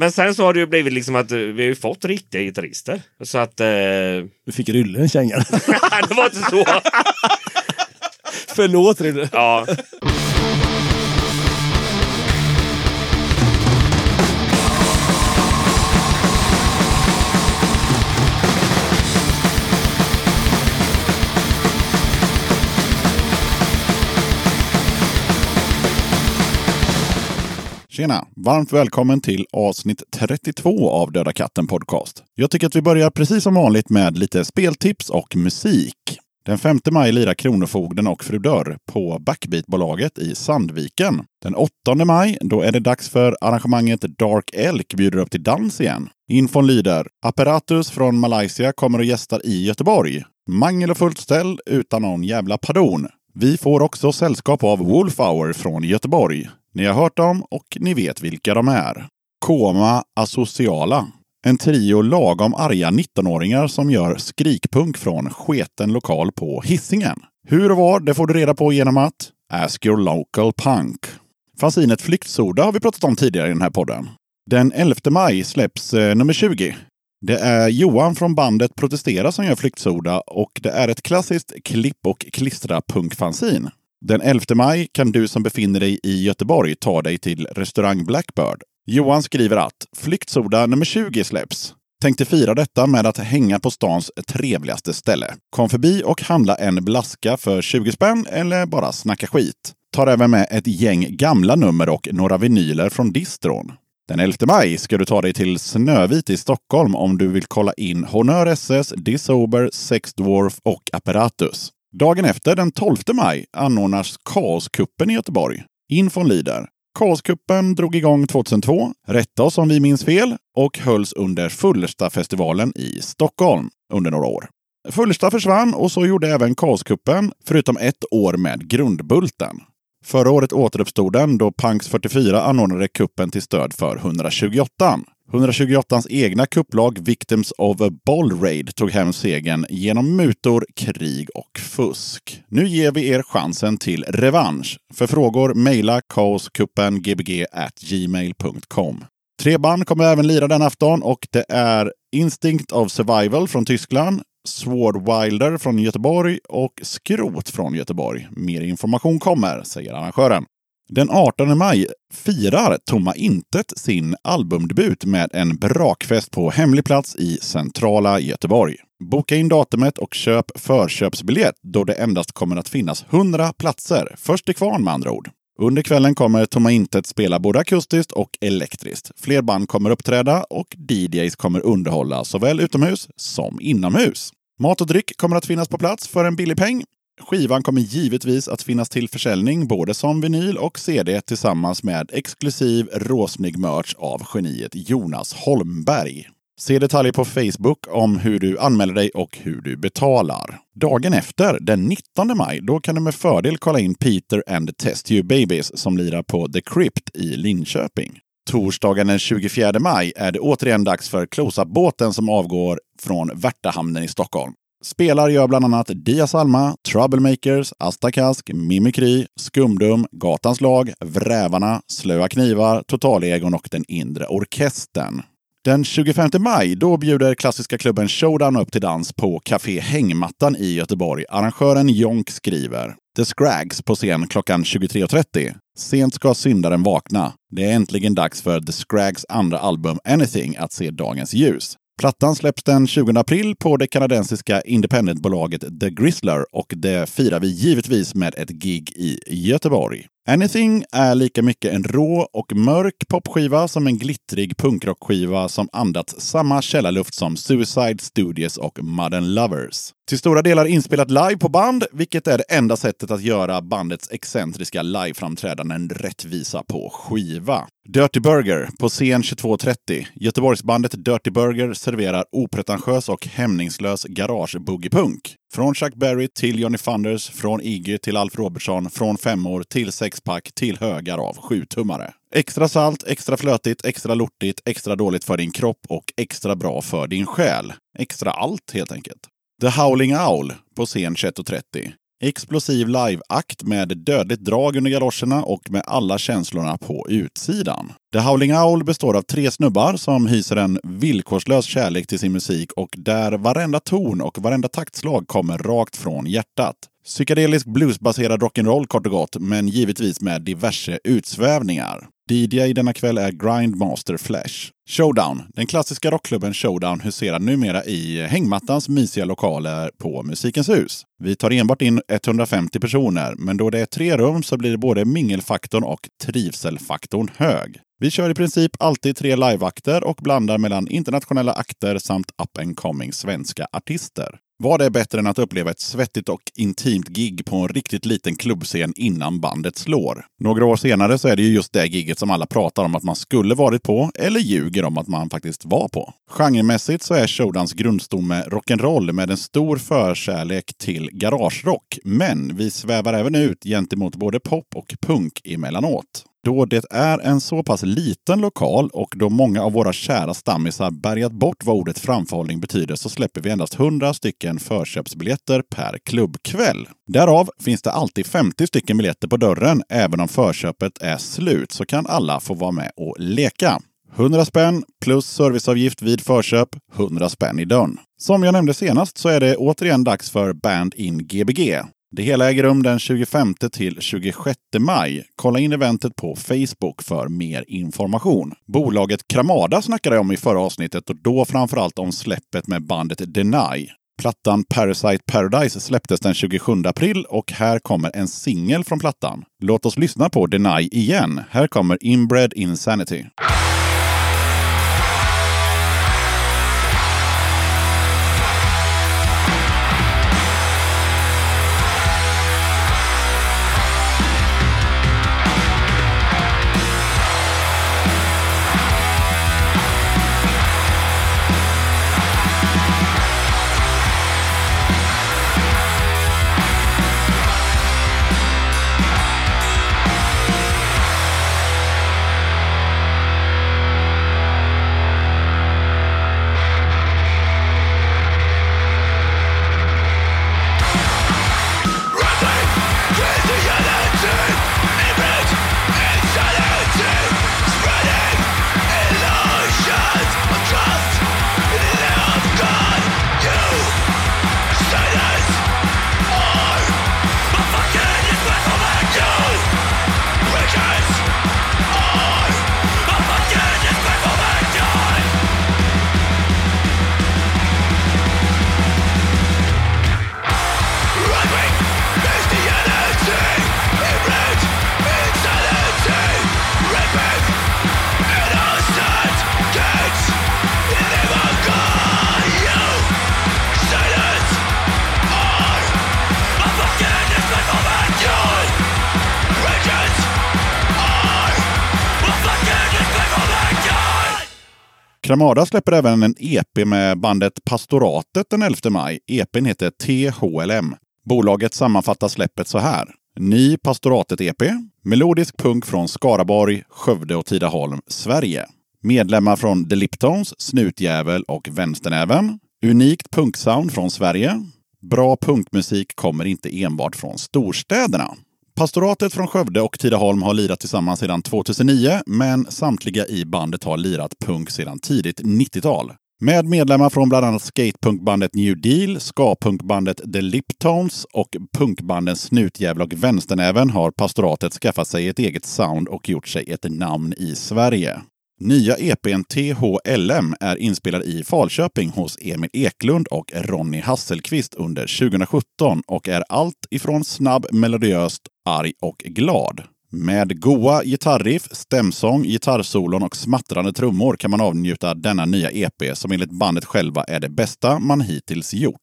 Men sen så har det ju blivit liksom att eh, vi har ju fått riktiga gitarrister. Så att... Eh... Du fick Rylle en känga. det var inte så. Förlåt Rylle. Ja. Tjena! Varmt välkommen till avsnitt 32 av Döda katten Podcast. Jag tycker att vi börjar precis som vanligt med lite speltips och musik. Den 5 maj lirar Kronofogden och Fru Dörr på Backbeatbolaget i Sandviken. Den 8 maj, då är det dags för arrangemanget Dark Elk bjuder upp till dans igen. Infon lyder Apparatus från Malaysia kommer och gästar i Göteborg. Mangel och fullt ställ utan någon jävla pardon. Vi får också sällskap av Wolf Hour från Göteborg. Ni har hört dem och ni vet vilka de är. Koma Asociala. En trio lagom arga 19-åringar som gör skrikpunk från sketen lokal på hissingen. Hur och var, det får du reda på genom att Ask your local punk. Fanzinet Flyktsoda har vi pratat om tidigare i den här podden. Den 11 maj släpps eh, nummer 20. Det är Johan från bandet Protestera som gör Flyktsoda och det är ett klassiskt klipp och klistra punkfanzin. Den 11 maj kan du som befinner dig i Göteborg ta dig till restaurang Blackbird. Johan skriver att Flyktsoda nummer 20 släpps. Tänkte fira detta med att hänga på stans trevligaste ställe. Kom förbi och handla en blaska för 20 spänn eller bara snacka skit. Tar även med ett gäng gamla nummer och några vinyler från distron. Den 11 maj ska du ta dig till Snövit i Stockholm om du vill kolla in Honör SS, Disober, Sex Dwarf och Apparatus. Dagen efter, den 12 maj, anordnas Kaoskuppen i Göteborg. Infon lider. Kaoskuppen drog igång 2002, rätta oss om vi minns fel, och hölls under Fullerstafestivalen i Stockholm under några år. Fullersta försvann och så gjorde även Kaoskuppen, förutom ett år med Grundbulten. Förra året återuppstod den då Punks 44 anordnade kuppen till stöd för 128. 128ans egna kupplag Victims of a Ball Raid tog hem segern genom mutor, krig och fusk. Nu ger vi er chansen till revansch. För frågor mejla kaoskuppen gbg gmail.com. Tre band kommer även lira den afton och det är Instinct of Survival från Tyskland, Sword Wilder från Göteborg och Skrot från Göteborg. Mer information kommer, säger arrangören. Den 18 maj firar Tomma Intet sin albumdebut med en brakfest på hemlig plats i centrala Göteborg. Boka in datumet och köp förköpsbiljett då det endast kommer att finnas 100 platser. Först till kvarn med andra ord. Under kvällen kommer Tomma Intet spela både akustiskt och elektriskt. Fler band kommer uppträda och DJs kommer underhålla såväl utomhus som inomhus. Mat och dryck kommer att finnas på plats för en billig peng. Skivan kommer givetvis att finnas till försäljning både som vinyl och CD tillsammans med exklusiv råsnygg merch av geniet Jonas Holmberg. Se detaljer på Facebook om hur du anmäler dig och hur du betalar. Dagen efter, den 19 maj, då kan du med fördel kolla in Peter and the Test You Babies som lirar på The Crypt i Linköping. Torsdagen den 24 maj är det återigen dags för Close-Up-båten som avgår från Värtahamnen i Stockholm. Spelar gör bland annat Dias Alma, Troublemakers, Astakask, Mimikry, Skumdum, Gatans lag, Vrävarna, Slöa Knivar, Totalegon och Den Inre Orkestern. Den 25 maj då bjuder klassiska klubben Showdown upp till dans på Café Hängmattan i Göteborg. Arrangören Jonk skriver The Scrags på scen klockan 23.30. Sent ska syndaren vakna. Det är äntligen dags för The Scrags andra album Anything att se dagens ljus. Plattan släpps den 20 april på det kanadensiska independentbolaget The Grizzler och det firar vi givetvis med ett gig i Göteborg. Anything är lika mycket en rå och mörk popskiva som en glittrig punkrockskiva som andats samma källarluft som Suicide Studios och Modern Lovers. Till stora delar inspelat live på band, vilket är det enda sättet att göra bandets excentriska liveframträdanden rättvisa på skiva. Dirty Burger på scen 22.30. Göteborgsbandet Dirty Burger serverar opretentiös och hämningslös garage-boogiepunk. Från Chuck Berry till Johnny Funders, från Iggy till Alf Robertson, från femmor till sexpack till högar av sjutummare. Extra salt, extra flötigt, extra lortigt, extra dåligt för din kropp och extra bra för din själ. Extra allt helt enkelt. The Howling Owl på scen 21.30. Explosiv liveakt med dödligt drag under galoscherna och med alla känslorna på utsidan. The Howling Owl består av tre snubbar som hyser en villkorslös kärlek till sin musik och där varenda ton och varenda taktslag kommer rakt från hjärtat. Psykedelisk bluesbaserad rock'n'roll kort och gott, men givetvis med diverse utsvävningar. DJ denna kväll är Grindmaster Flash. Showdown. Den klassiska rockklubben Showdown huserar numera i hängmattans mysiga lokaler på Musikens hus. Vi tar enbart in 150 personer, men då det är tre rum så blir både mingelfaktorn och trivselfaktorn hög. Vi kör i princip alltid tre liveakter och blandar mellan internationella akter samt up and coming svenska artister. Vad är bättre än att uppleva ett svettigt och intimt gig på en riktigt liten klubbscen innan bandet slår? Några år senare så är det ju just det gigget som alla pratar om att man skulle varit på, eller ljuger om att man faktiskt var på. Genremässigt så är showdans grundstomme rock'n'roll med en stor förkärlek till garagerock. Men vi svävar även ut gentemot både pop och punk emellanåt. Då det är en så pass liten lokal och då många av våra kära stammisar bärgat bort vad ordet framförhållning betyder så släpper vi endast 100 stycken förköpsbiljetter per klubbkväll. Därav finns det alltid 50 stycken biljetter på dörren. Även om förköpet är slut så kan alla få vara med och leka. 100 spänn plus serviceavgift vid förköp, 100 spänn i dörren. Som jag nämnde senast så är det återigen dags för Band in Gbg. Det hela äger rum den 25 till 26 maj. Kolla in eventet på Facebook för mer information. Bolaget Kramada snackade jag om i förra avsnittet och då framförallt om släppet med bandet Deny. Plattan Parasite Paradise släpptes den 27 april och här kommer en singel från plattan. Låt oss lyssna på Deny igen. Här kommer Inbred Insanity. Kramada släpper även en EP med bandet Pastoratet den 11 maj. EPn heter THLM. Bolaget sammanfattar släppet så här. Ny Pastoratet-EP. Melodisk punk från Skaraborg, Skövde och Tidaholm, Sverige. Medlemmar från The Liptones, Snutjävel och Vänsternäven. Unikt punksound från Sverige. Bra punkmusik kommer inte enbart från storstäderna. Pastoratet från Skövde och Tidaholm har lirat tillsammans sedan 2009, men samtliga i bandet har lirat punk sedan tidigt 90-tal. Med medlemmar från bland annat skatepunkbandet New Deal, ska-punkbandet The Liptones och punkbanden Snutjävla och Vänsternäven har pastoratet skaffat sig ett eget sound och gjort sig ett namn i Sverige. Nya EPn THLM är inspelad i Falköping hos Emil Eklund och Ronny Hasselqvist under 2017 och är allt ifrån snabb, melodiöst, arg och glad. Med goa gitarriff, stämsång, gitarrsolon och smattrande trummor kan man avnjuta denna nya EP som enligt bandet själva är det bästa man hittills gjort.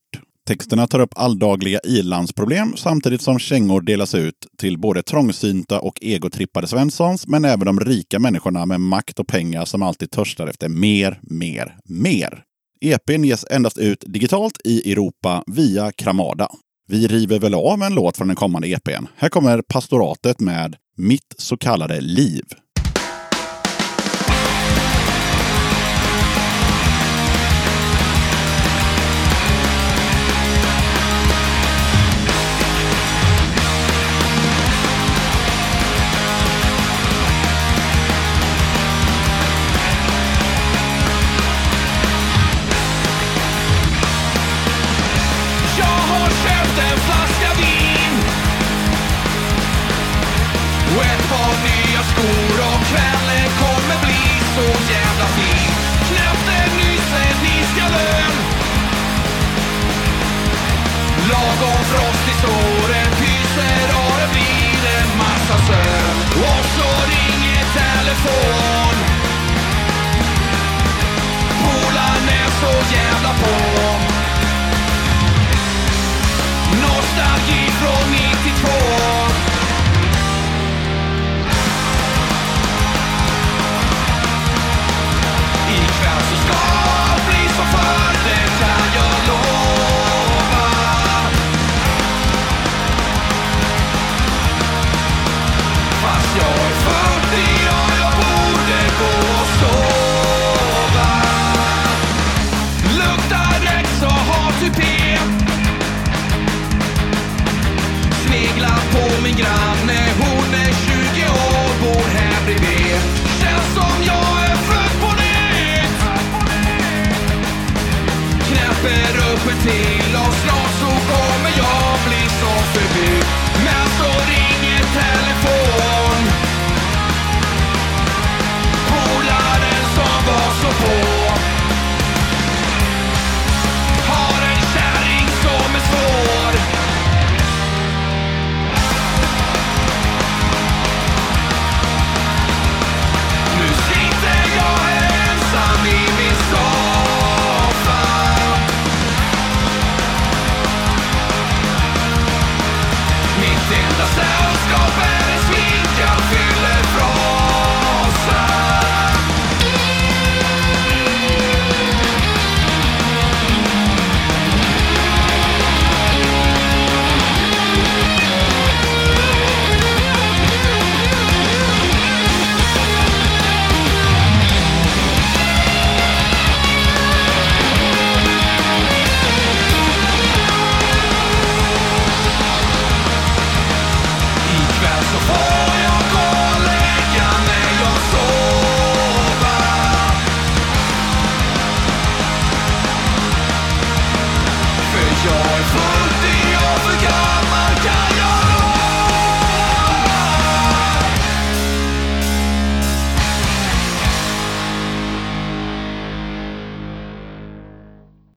Texterna tar upp alldagliga ilandsproblem samtidigt som kängor delas ut till både trångsynta och egotrippade Svenssons, men även de rika människorna med makt och pengar som alltid törstar efter mer, mer, mer. EPn ges endast ut digitalt i Europa via Kramada. Vi river väl av en låt från den kommande EPn. Här kommer pastoratet med Mitt så kallade liv.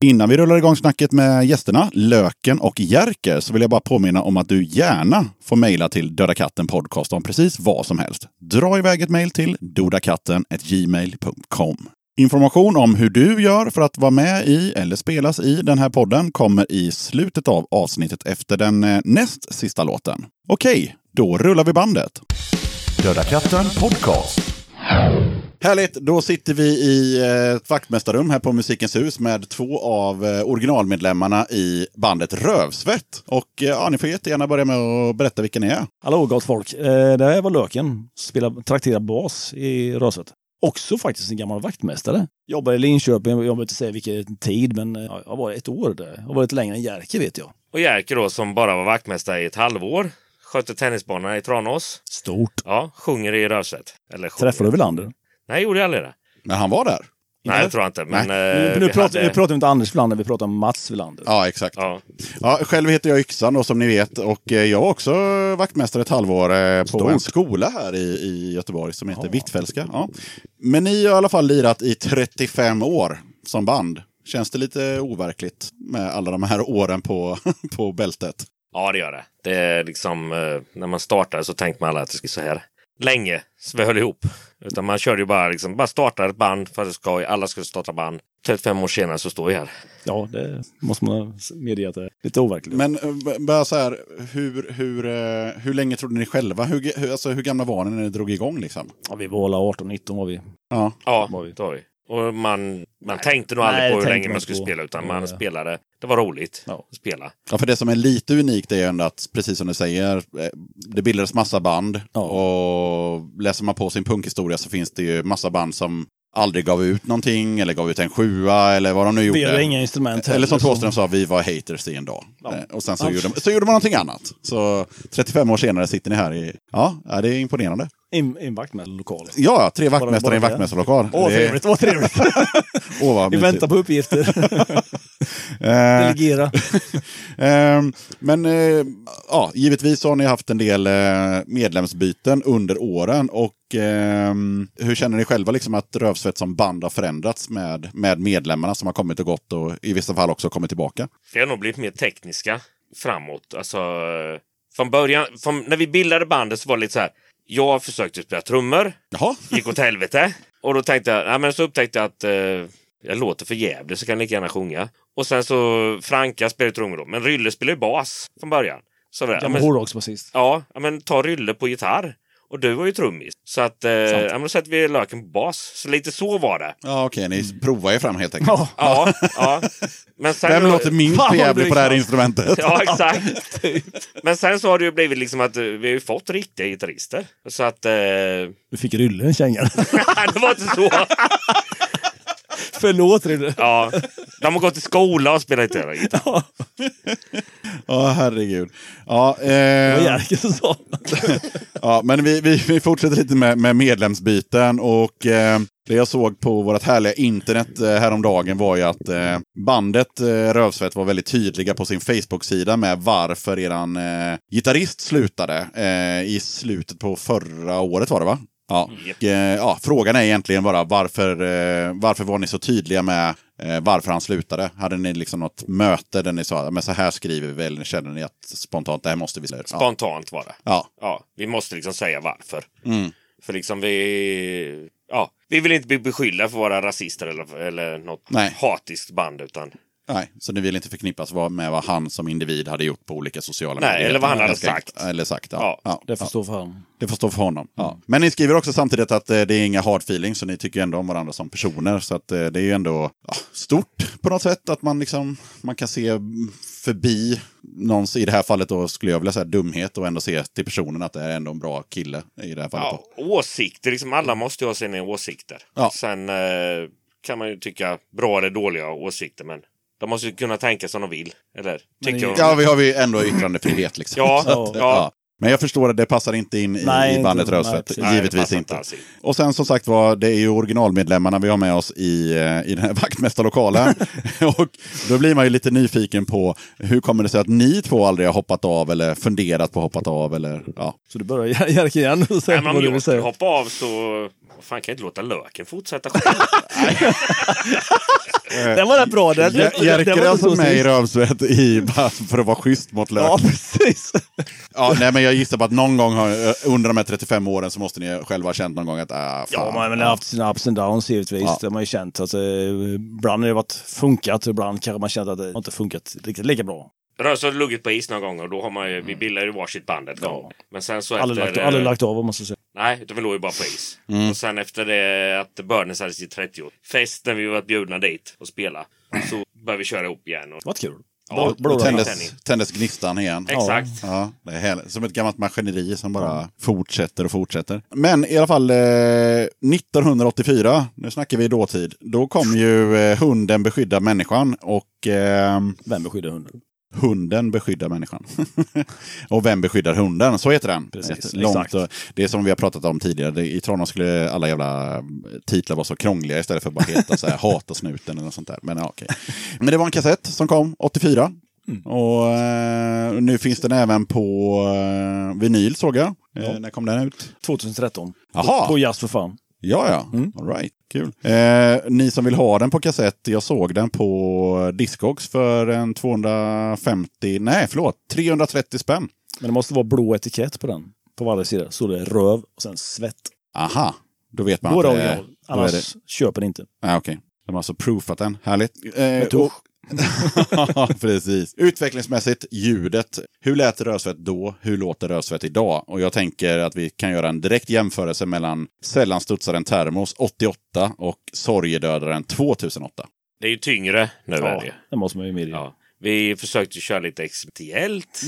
Innan vi rullar igång snacket med gästerna, Löken och Jerker, så vill jag bara påminna om att du gärna får mejla till Döda katten podcast om precis vad som helst. Dra iväg ett mejl till dodakatten.gmail.com. Information om hur du gör för att vara med i eller spelas i den här podden kommer i slutet av avsnittet efter den eh, näst sista låten. Okej, då rullar vi bandet. Döda katten podcast. Härligt! Då sitter vi i eh, ett vaktmästarrum här på Musikens hus med två av eh, originalmedlemmarna i bandet Rövsvett. Och eh, ja, ni får jättegärna börja med att berätta vilka ni är. Hallå gott folk. Eh, det här var Löken. Spelar trakterar bas i Röset. Också faktiskt en gammal vaktmästare. Jobbar i Linköping, jag vill inte säga vilken tid, men eh, jag har varit ett år där. Jag har varit längre än Jerker vet jag. Och Jerker då som bara var vaktmästare i ett halvår. Skötte tennisbanorna i Tranås. Stort. Ja, sjunger i Rövsvett. Eller sjunger. Träffade du Welander? Nej, gjorde jag aldrig det. Men han var där. Nej, jag tror inte. Men, Nu, eh, nu, vi pratar, hade- nu pratar vi inte Anders Welander, vi pratar om Mats Welander. Ja, exakt. Ja, Ja, själv heter jag Yxan då, som ni vet och eh, jag var också vaktmästare ett halvår eh, på Stort. en skola här i, i Göteborg som heter Hvitfeldtska. Ja. Men ni har i alla fall lirat i 35 år som band. Känns det lite overkligt med alla de här åren på, på bältet? ja, det gör det. Det är liksom, när man startade så tänkte man alla att det skulle så här länge så vi höll ihop. Utan man körde ju bara, liksom, bara startade ett band för att ska, alla skulle starta band. 35 år senare så står vi här. Ja, det måste man medge att det är lite overkligt. Men eh, bara så här, hur, hur, eh, hur länge trodde ni själva? Hur, hur, alltså, hur gamla var ni när ni drog igång? Liksom? ja, vi var alla 18-19 var vi. Ja. Ja, Var vi. det var vi. Och man, man tänkte nog Nej, aldrig det på hur länge man skulle på. spela utan man Ja. spelade. Det var roligt Ja. att spela. Ja, för det som är lite unikt är ju ändå att, precis som du säger, eh, det bildades massa band. Ja. Och läser man på sin punkhistoria så finns det ju massa band som aldrig gav ut någonting, eller gav ut en sjua, eller vad de nu gjorde. inga instrument Eller som Thåström sa, vi var haters i en dag. Ja. Eh, Och sen så, Ja. gjorde, så gjorde man någonting annat. Så 35 år senare sitter ni här i... Ja, ja det är imponerande. En vaktmästarlokal. Ja, tre vaktmästare i en vaktmästarlokal. Åh, trevligt. Vad trevligt. Åh, vad Vi mysigt. väntar på uppgifter. Eh, Delegera. Ehm, men eh, ja, givetvis har ni haft en del eh, medlemsbyten under åren. Och ehm, hur känner ni själva liksom att Rövsvett som band har förändrats med, med medlemmarna som har kommit och gått och i vissa fall också kommit tillbaka? Vi har nog blivit mer tekniska framåt. Alltså, från början, från, när vi bildade bandet så var det lite så här. Jag försökte spela trummor, Jaha, gick åt helvete. Och då tänkte jag, nej, men så upptäckte jag att eh, jag låter för jävligt så kan jag lika gärna sjunga. Och sen så Franka spelade trummor då, men Rylle spelade ju bas från början. Så det, ja, men, hårdrocksbasist. ja, men ta Rylle på gitarr. Och du var ju trummis. Så att, eh, ja, men då sätter vi löken på bas. Så lite så var det. ja, okej, ni provar er fram helt enkelt. Ja, Ja, ja. Men sen Vem låter minst jävligt på det här instrumentet? Ja, exakt. Men sen så har det ju blivit liksom att eh, vi har ju fått riktiga gitarrister. Så att... Eh, du fick Rylle en känga. det var inte så. Förlåt Rylle. Ja, de har gått i skola och spelat gitarr. Ja, Ja, herregud. Ja, Det var eh, Jerker som sa. ja, men vi, vi, vi fortsätter lite med, med medlemsbyten. Och eh, det jag såg på vårt härliga internet eh, häromdagen var ju att eh, bandet eh, Rövsvett var väldigt tydliga på sin Facebook-sida med varför eran eh, gitarrist slutade eh, i slutet på förra året var det va? Ja. Och, eh, ja, frågan är egentligen bara varför, eh, varför var ni så tydliga med eh, varför han slutade? Hade ni liksom något möte där ni sa men så här skriver vi väl? Känner ni att spontant det här måste vi säga? Ja. Spontant var det. ja. Ja, vi måste liksom säga varför. Mm. För liksom vi... Ja, vi vill inte bli beskyllda för att vara rasister eller, eller något Nej. hatiskt band. Utan, Nej, så ni vill inte förknippas med vad han som individ hade gjort på olika sociala Nej, medier? eller vad han hade sagt. Eller sagt, ja. Ja. ja. Det får stå för honom. Det får stå för honom. Ja. Men ni skriver också samtidigt att eh, det är inga hard feelings, så ni tycker ändå om varandra som personer. Så att, eh, det är ju ändå ja, stort på något sätt att man, liksom, man kan se mm, förbi någons, i det här fallet då skulle jag vilja säga dumhet och ändå se till personen att det är ändå en bra kille i det här fallet. ja, Då. åsikter, liksom alla måste ju ha sina åsikter. Ja. Sen eh, kan man ju tycka bra eller dåliga åsikter, men de måste ju kunna tänka som de vill. Eller tycker de... Ja, vi har vi ändå yttrandefrihet liksom. Ja, att, ja. Men jag förstår att det passar inte in i, Nej, i inte- bandet Rödsvett. Nej, Givetvis inte. alls in. Och sen som sagt var, det är ju originalmedlemmarna vi har med oss i, eh, i den här vaktmästarlokalen. och då blir man ju lite nyfiken på hur kommer det sig att ni två aldrig har hoppat av eller funderat på hoppat av eller ja. Så du börjar Jer- Jerker igen och Nej, säger men om jag skulle hoppa av så... Fan, kan jag inte låta löken fortsätta? Den var rätt bra. Den, Jerker är var alltså inte så med i. Rövsvett i, för att vara schysst mot lök. Ja, Ja. precis. nej, men jag gissar på att någon gång har, eh, under de här 35 åren så måste ni själva ha känt någon gång att ah, fan, Ja, man har väl haft sina ups and downs givetvis. Ja. Det har man ju känt att eh, ibland har det varit funkat och ibland kanske man känt att det inte funkat riktigt lika bra. Rös har luggit på is några gånger och då har man ju, vi bildade ju varsitt band ett gång. Men sen så Aldrig lagt, efter... aldrig lagt av om man ska säga. Nej, utan vi låg ju bara på is. Mm. Och sen efter det att Burners hade sitt 30-fest när vi var bjudna dit och spela. Så började vi köra ihop igen. Och, var kul. Ja, Blå- tändes, tändes gnistan igen. Exakt. Ja, det är härligt. Som ett gammalt maskineri som bara fortsätter och fortsätter. Men i alla fall eh, 1984, nu snackar vi dåtid, då kom ju eh, hunden beskydda människan och eh, Vem beskyddar hunden? Hunden beskyddar människan. och vem beskyddar hunden? Så heter den. Precis, långt, och- det är som vi har pratat om tidigare. Det, I Tranås skulle alla jävla eh, titlar vara så krångliga istället för att bara heta så här, Hata snuten eller något sånt där. Men, ja, okej. Men det var en kassett som kom 84. Mm. Och eh, nu finns den även på eh, vinyl såg jag. Eh, när kom den ut? 2013. Jaha. På Jazz för fan. Ja, ja. Mm. All right. Kul. Eh, ni som vill ha den på kassett, jag såg den på Discogs för en 250, nej förlåt, 330 spänn. Men det måste vara blå etikett på den. På varje sida. Så det är röv och sen svett. Aha, då vet man Då är det original. då är Annars det- köper ni inte. Ah, Okej, de har alltså proofat den. Härligt. Eh, Precis. Utvecklingsmässigt, ljudet. Hur lät Rödsvett då? Hur låter Rödsvett idag? Och jag tänker att vi kan göra en direkt jämförelse mellan Sällan studsar en termos 88 och Sorgedödaren 2008. det är ju tyngre nu är Ja, det det måste man ju medge. Ja. Ja. Vi försökte köra lite experimentellt.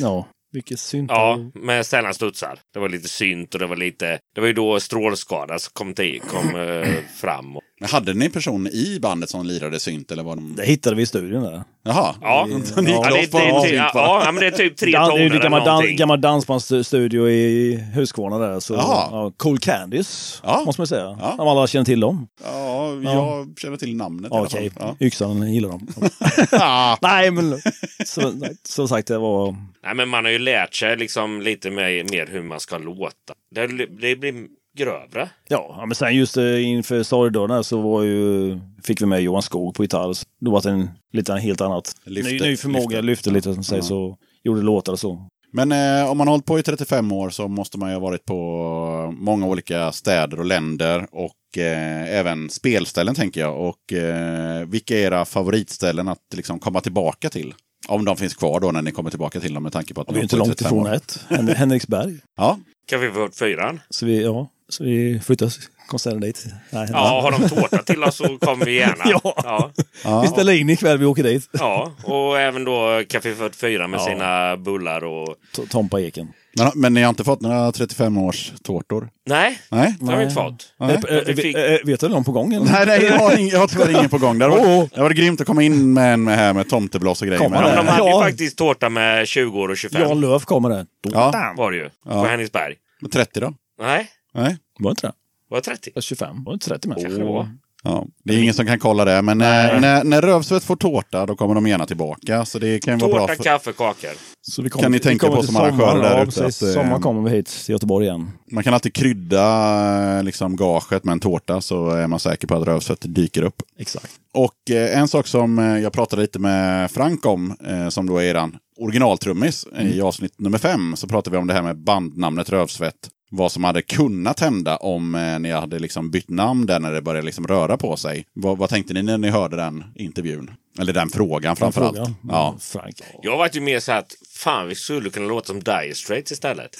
Vilket synt. Ja, med sällan studsar. Det var lite synt och det var lite... Det var ju då strålskada som kom, till, kom eh, fram. Men hade ni en person i bandet som lirade synt? Eller var de... Det hittade vi i studion där. Jaha, ja, Så ni gick ja, det, loss på det, det, ja, ja, men det är typ tre toner eller gammal, dan, gammal dansbandsstudio i Huskvarna där. Så, Jaha. ja, cool Candies, Ja. måste man säga. Ja. Om alla känner till dem. Ja, jag känner till namnet i alla Okej, fall. yxan gillar dem. Ja. Nej, men så, nej, som sagt, det var... Nej, men man har ju lärt sig liksom lite mer, mer hur man ska låta. Det, det blir grövre. Ja, men sen just eh, inför sorgdagen här så var ju, fick vi med Johan Skog på gitarr. Då var det en lite helt annat. Lyfte- ny, ny förmåga, lyfte. lyfte, lite som sägs så gjorde låtar och så. Men eh, om man har hållit på i 35 år så måste man ju ha varit på många olika städer och länder och eh, även spelställen tänker jag. Och eh, vilka är era favoritställen att liksom komma tillbaka till? Om de finns kvar då när ni kommer tillbaka till dem med tanke på att Och vi är har inte långt 35 ifrån ett. Hen- Henriksberg. Ja, kan vi få fyran? Så vi, ja, så vi flyttar konserten dit. Nej, Ja, har de tårta till oss så kommer vi gärna. Ja. Ja. Vi Ja. ställer in ikväll, vi åker dit. ja, och även då Café 44 med Ja. sina bullar och... T- Tompa Eken. Men, men ni har inte fått några 35-års tårtor? Nej, Nej? det har vi inte fått. Nej. Eh, eh, vi fick- eh, vet du någon på gång? eller? Nej, nej jag, har ing, jag har tyvärr ingen på gång. Det Åh. varit, det grymt att komma in med en med, här med tomtebloss och grejer. Komma Men, de hade ju Ja. faktiskt tårta med 20 år och 25. Jan Lööf kommer där. Ja. Var det ju. Ja. På Henningsberg. men 30 då? Nej, Nej? Var det inte det? Var det 30? 25? Var det inte 30 med? Kanske det var. Ja, det är ingen som kan kolla det, men när, när, när Rövsvett får tårta då kommer de gärna tillbaka. Så det kan ju vara bra. Tårta, För, kaffe, kakor. Så vi Kan ni vi tänka kommer på som arrangörer där ute att, eh, Sommaren kommer vi hit till Göteborg igen. man kan alltid krydda eh, liksom, gaget med en tårta så är man säker på att Rövsvett dyker upp. Exakt. Och eh, en sak som eh, jag pratade lite med Frank om, eh, som då är eran originaltrummis, eh, i avsnitt nummer fem, så pratade vi om det här med bandnamnet Rövsvett. Vad som hade kunnat hända om eh, ni hade liksom bytt namn där när det började liksom röra på sig. Vad, vad tänkte ni när ni hörde den intervjun? Eller den frågan framför allt. Frågan. Ja. Frank. Jag var ju mer så att fan vi skulle kunna låta som Dire Straits istället.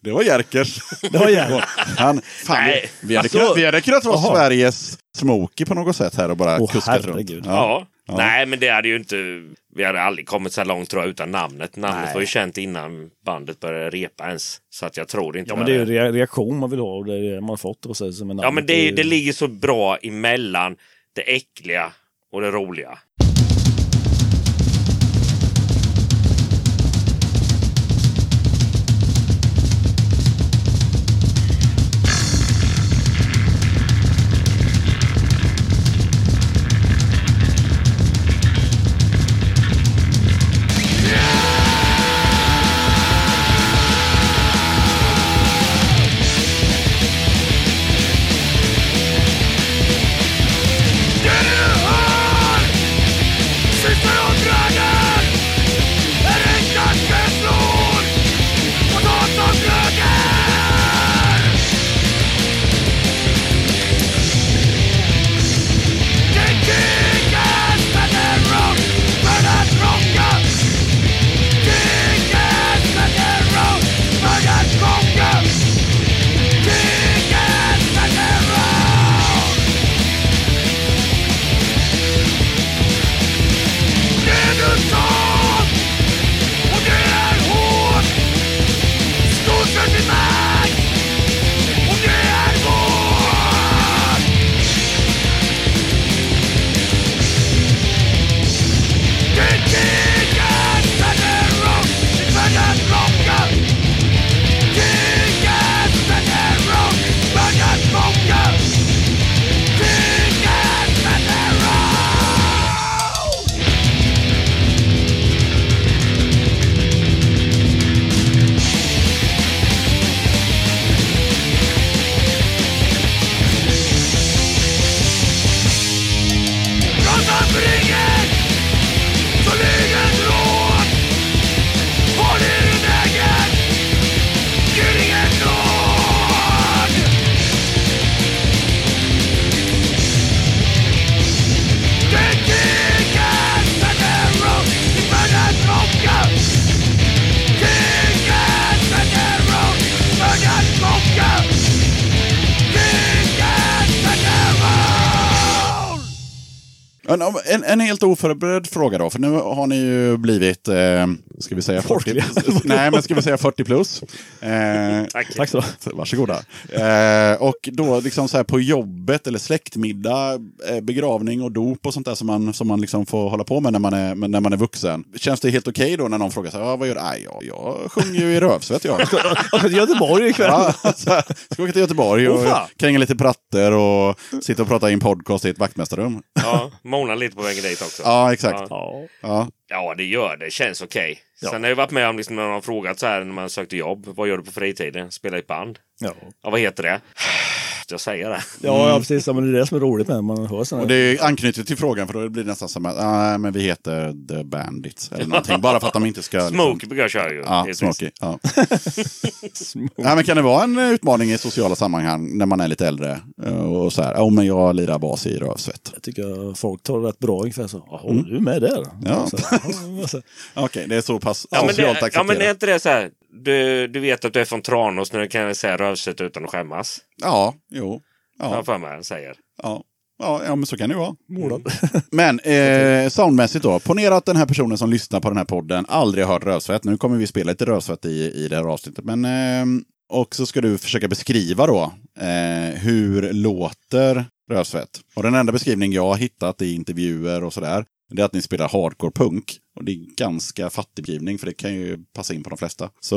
Det var Jerkers. Det var Jerker. Han, fan, Nej, vi, vi, hade alltså- kunnat, vi hade kunnat vara Jaha. Sveriges Smokey på något sätt här och bara Åh, kuskat runt. herregud. Ja. Ja. Nej, men det hade ju inte... Vi hade aldrig kommit så här långt tror jag utan namnet. Namnet Nej. var ju känt innan bandet började repa ens. Så att jag tror inte Ja, men det är ju re- reaktion man vill ha och det är det man fått. Och så, som en Ja, men det, är- det ligger så bra emellan det äckliga och det roliga. En, en, en helt oförberedd fråga då, för nu har ni ju blivit, eh, ska vi säga 40? Folkliga. Nej, men ska vi säga 40 plus? Eh, Tack. Tack så Varsågoda. Eh, och då liksom så här på jobbet eller släktmiddag, eh, begravning och dop och sånt där som man, som man liksom får hålla på med när man är, när man är vuxen. Känns det helt okej då när någon frågar så här, ah, vad gör du? Jag, jag sjunger ju i Rövsvett jag. Jag ska till Göteborg ikväll. Ja, så här, ska åka till Göteborg och fan. kränga lite pratter och sitta och prata i en podcast i ett vaktmästarrum. Ja, mona lite på vägen dit också. Ja, exakt. Ja. Ja. Ja. Det gör det. Känns okej. Ja. Sen har jag varit med om liksom, när de har frågat så här när man sökte jobb. Vad gör du på fritiden? Spela i ett band. Ja. Ja, vad heter det? Jag säger det. Ja, ja, precis. Ja, men det är det som är roligt när man hör sådana Och det anknyter till frågan för då blir det nästan som att ah, men vi heter The Bandits eller någonting. Bara för att de inte ska... liksom- Smokey brukar jag köra ju. Ja. Smokey. Ja. ja, men kan det vara en utmaning i sociala sammanhang när man är lite äldre? eh, Och så här, oh, men jag lirar bas i Rövsvett. Jag tycker folk tar det rätt bra ungefär så. Jaha, du är med där? Ja. Okej, det är så pass Ja men, socialt det, ja, men är accepterat. inte det så här? Du, du vet att du är från Tranås du kan säga Rövsött utan att skämmas. Ja, jo. Ja. Jag Ja, för mig han säger. ja. Ja, ja, men så kan det vara. Målad. Men eh, soundmässigt då. Ponera att den här personen som lyssnar på den här podden aldrig har hört rövsvett. Nu kommer vi spela lite rövsvett i, i det här avsnittet. Men, eh, och så ska du försöka beskriva då eh, hur låter rövsvett. Och den enda beskrivning jag har hittat i intervjuer och sådär. Det är att ni spelar hardcore punk. Och det är ganska fattig beskrivning för det kan ju passa in på de flesta. Så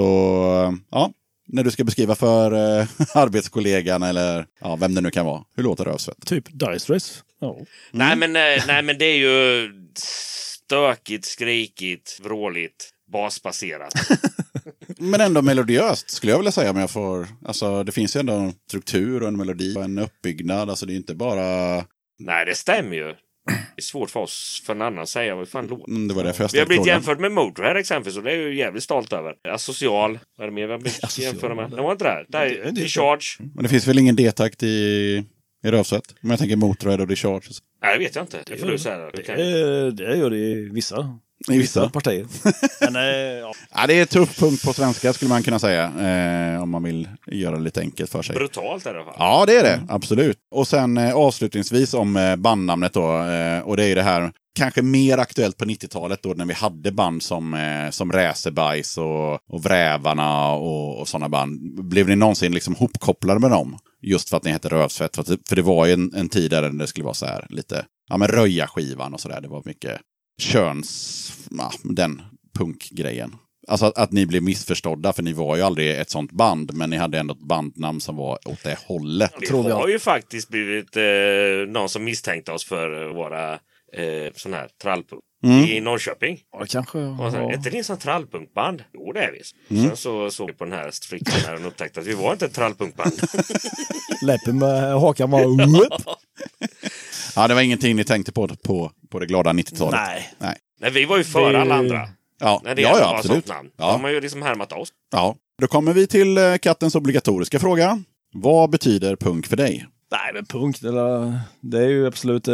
ja, när du ska beskriva för eh, arbetskollegan eller ja, vem det nu kan vara. Hur låter rövsvett? Typ Dire Straits. Ja. Nej, men, eh, nej, men det är ju stökigt, skrikigt, vråligt, basbaserat. Men ändå melodiöst skulle jag vilja säga. Men jag får, alltså, det finns ju ändå en struktur och en melodi och en uppbyggnad. Alltså, det är inte bara... nej, det stämmer ju. Det är svårt för oss, för en annan att säga vad fan låter. Mm, Det var därför jag Vi har blivit frågan. jämfört med Motörhead exempelvis och det är jag ju jävligt stolt över. Asocial. Vad är det mer vi har blivit jämförda med? Det var inte det? Det här Det- Discharge. Men det finns väl ingen D-takt i, i rövsvett? Om jag tänker Motörhead och Discharge. Nej, det vet jag inte. Det får du säga. Det kan... Det, det gör det i vissa, I vissa. partier. Men, eh, ja. Ja, det är tuff punkt på svenska skulle man kunna säga. Eh, om man vill göra det lite enkelt för sig. Brutalt i alla fall. Ja, det är det. Absolut. Och sen eh, avslutningsvis om eh, bandnamnet då. Eh, och det är ju det här, kanske mer aktuellt på 90-talet då när vi hade band som, eh, som Räsebajs och, och Vrävarna och, och sådana band. Blev ni någonsin liksom hopkopplade med dem? Just för att ni hette Rövsvett. För, att, det- för det var ju en, en tid där det skulle vara så här lite, ja men Röja-skivan och sådär. Det var mycket köns, ja, den punkgrejen. Alltså att, att ni blev missförstådda, för ni var ju aldrig ett sånt band, men ni hade ändå ett bandnamn som var åt det hållet. Vi tror vi har ju faktiskt blivit eh, någon som misstänkte oss för våra eh, sån här trallpunk Mm. i Norrköping. ja, kanske. Och Ja. Är inte ni en trallpunkband? Jo, det är vi. Mm. Sen så såg vi på den här stricken här och upptäckte att vi var inte ett trallpunkband. Läppen med hakan var... Ja, det var ingenting ni tänkte på på, på det glada 90-talet. Nej. Nej. Nej, vi var ju före Det- alla andra. Ja, När det ja, ja absolut. namn. Ja. De har ju liksom härmat oss. Ja. Då kommer vi till eh, kattens obligatoriska fråga. Vad betyder punk för dig? Nej, men punk, det är, det är ju absolut eh,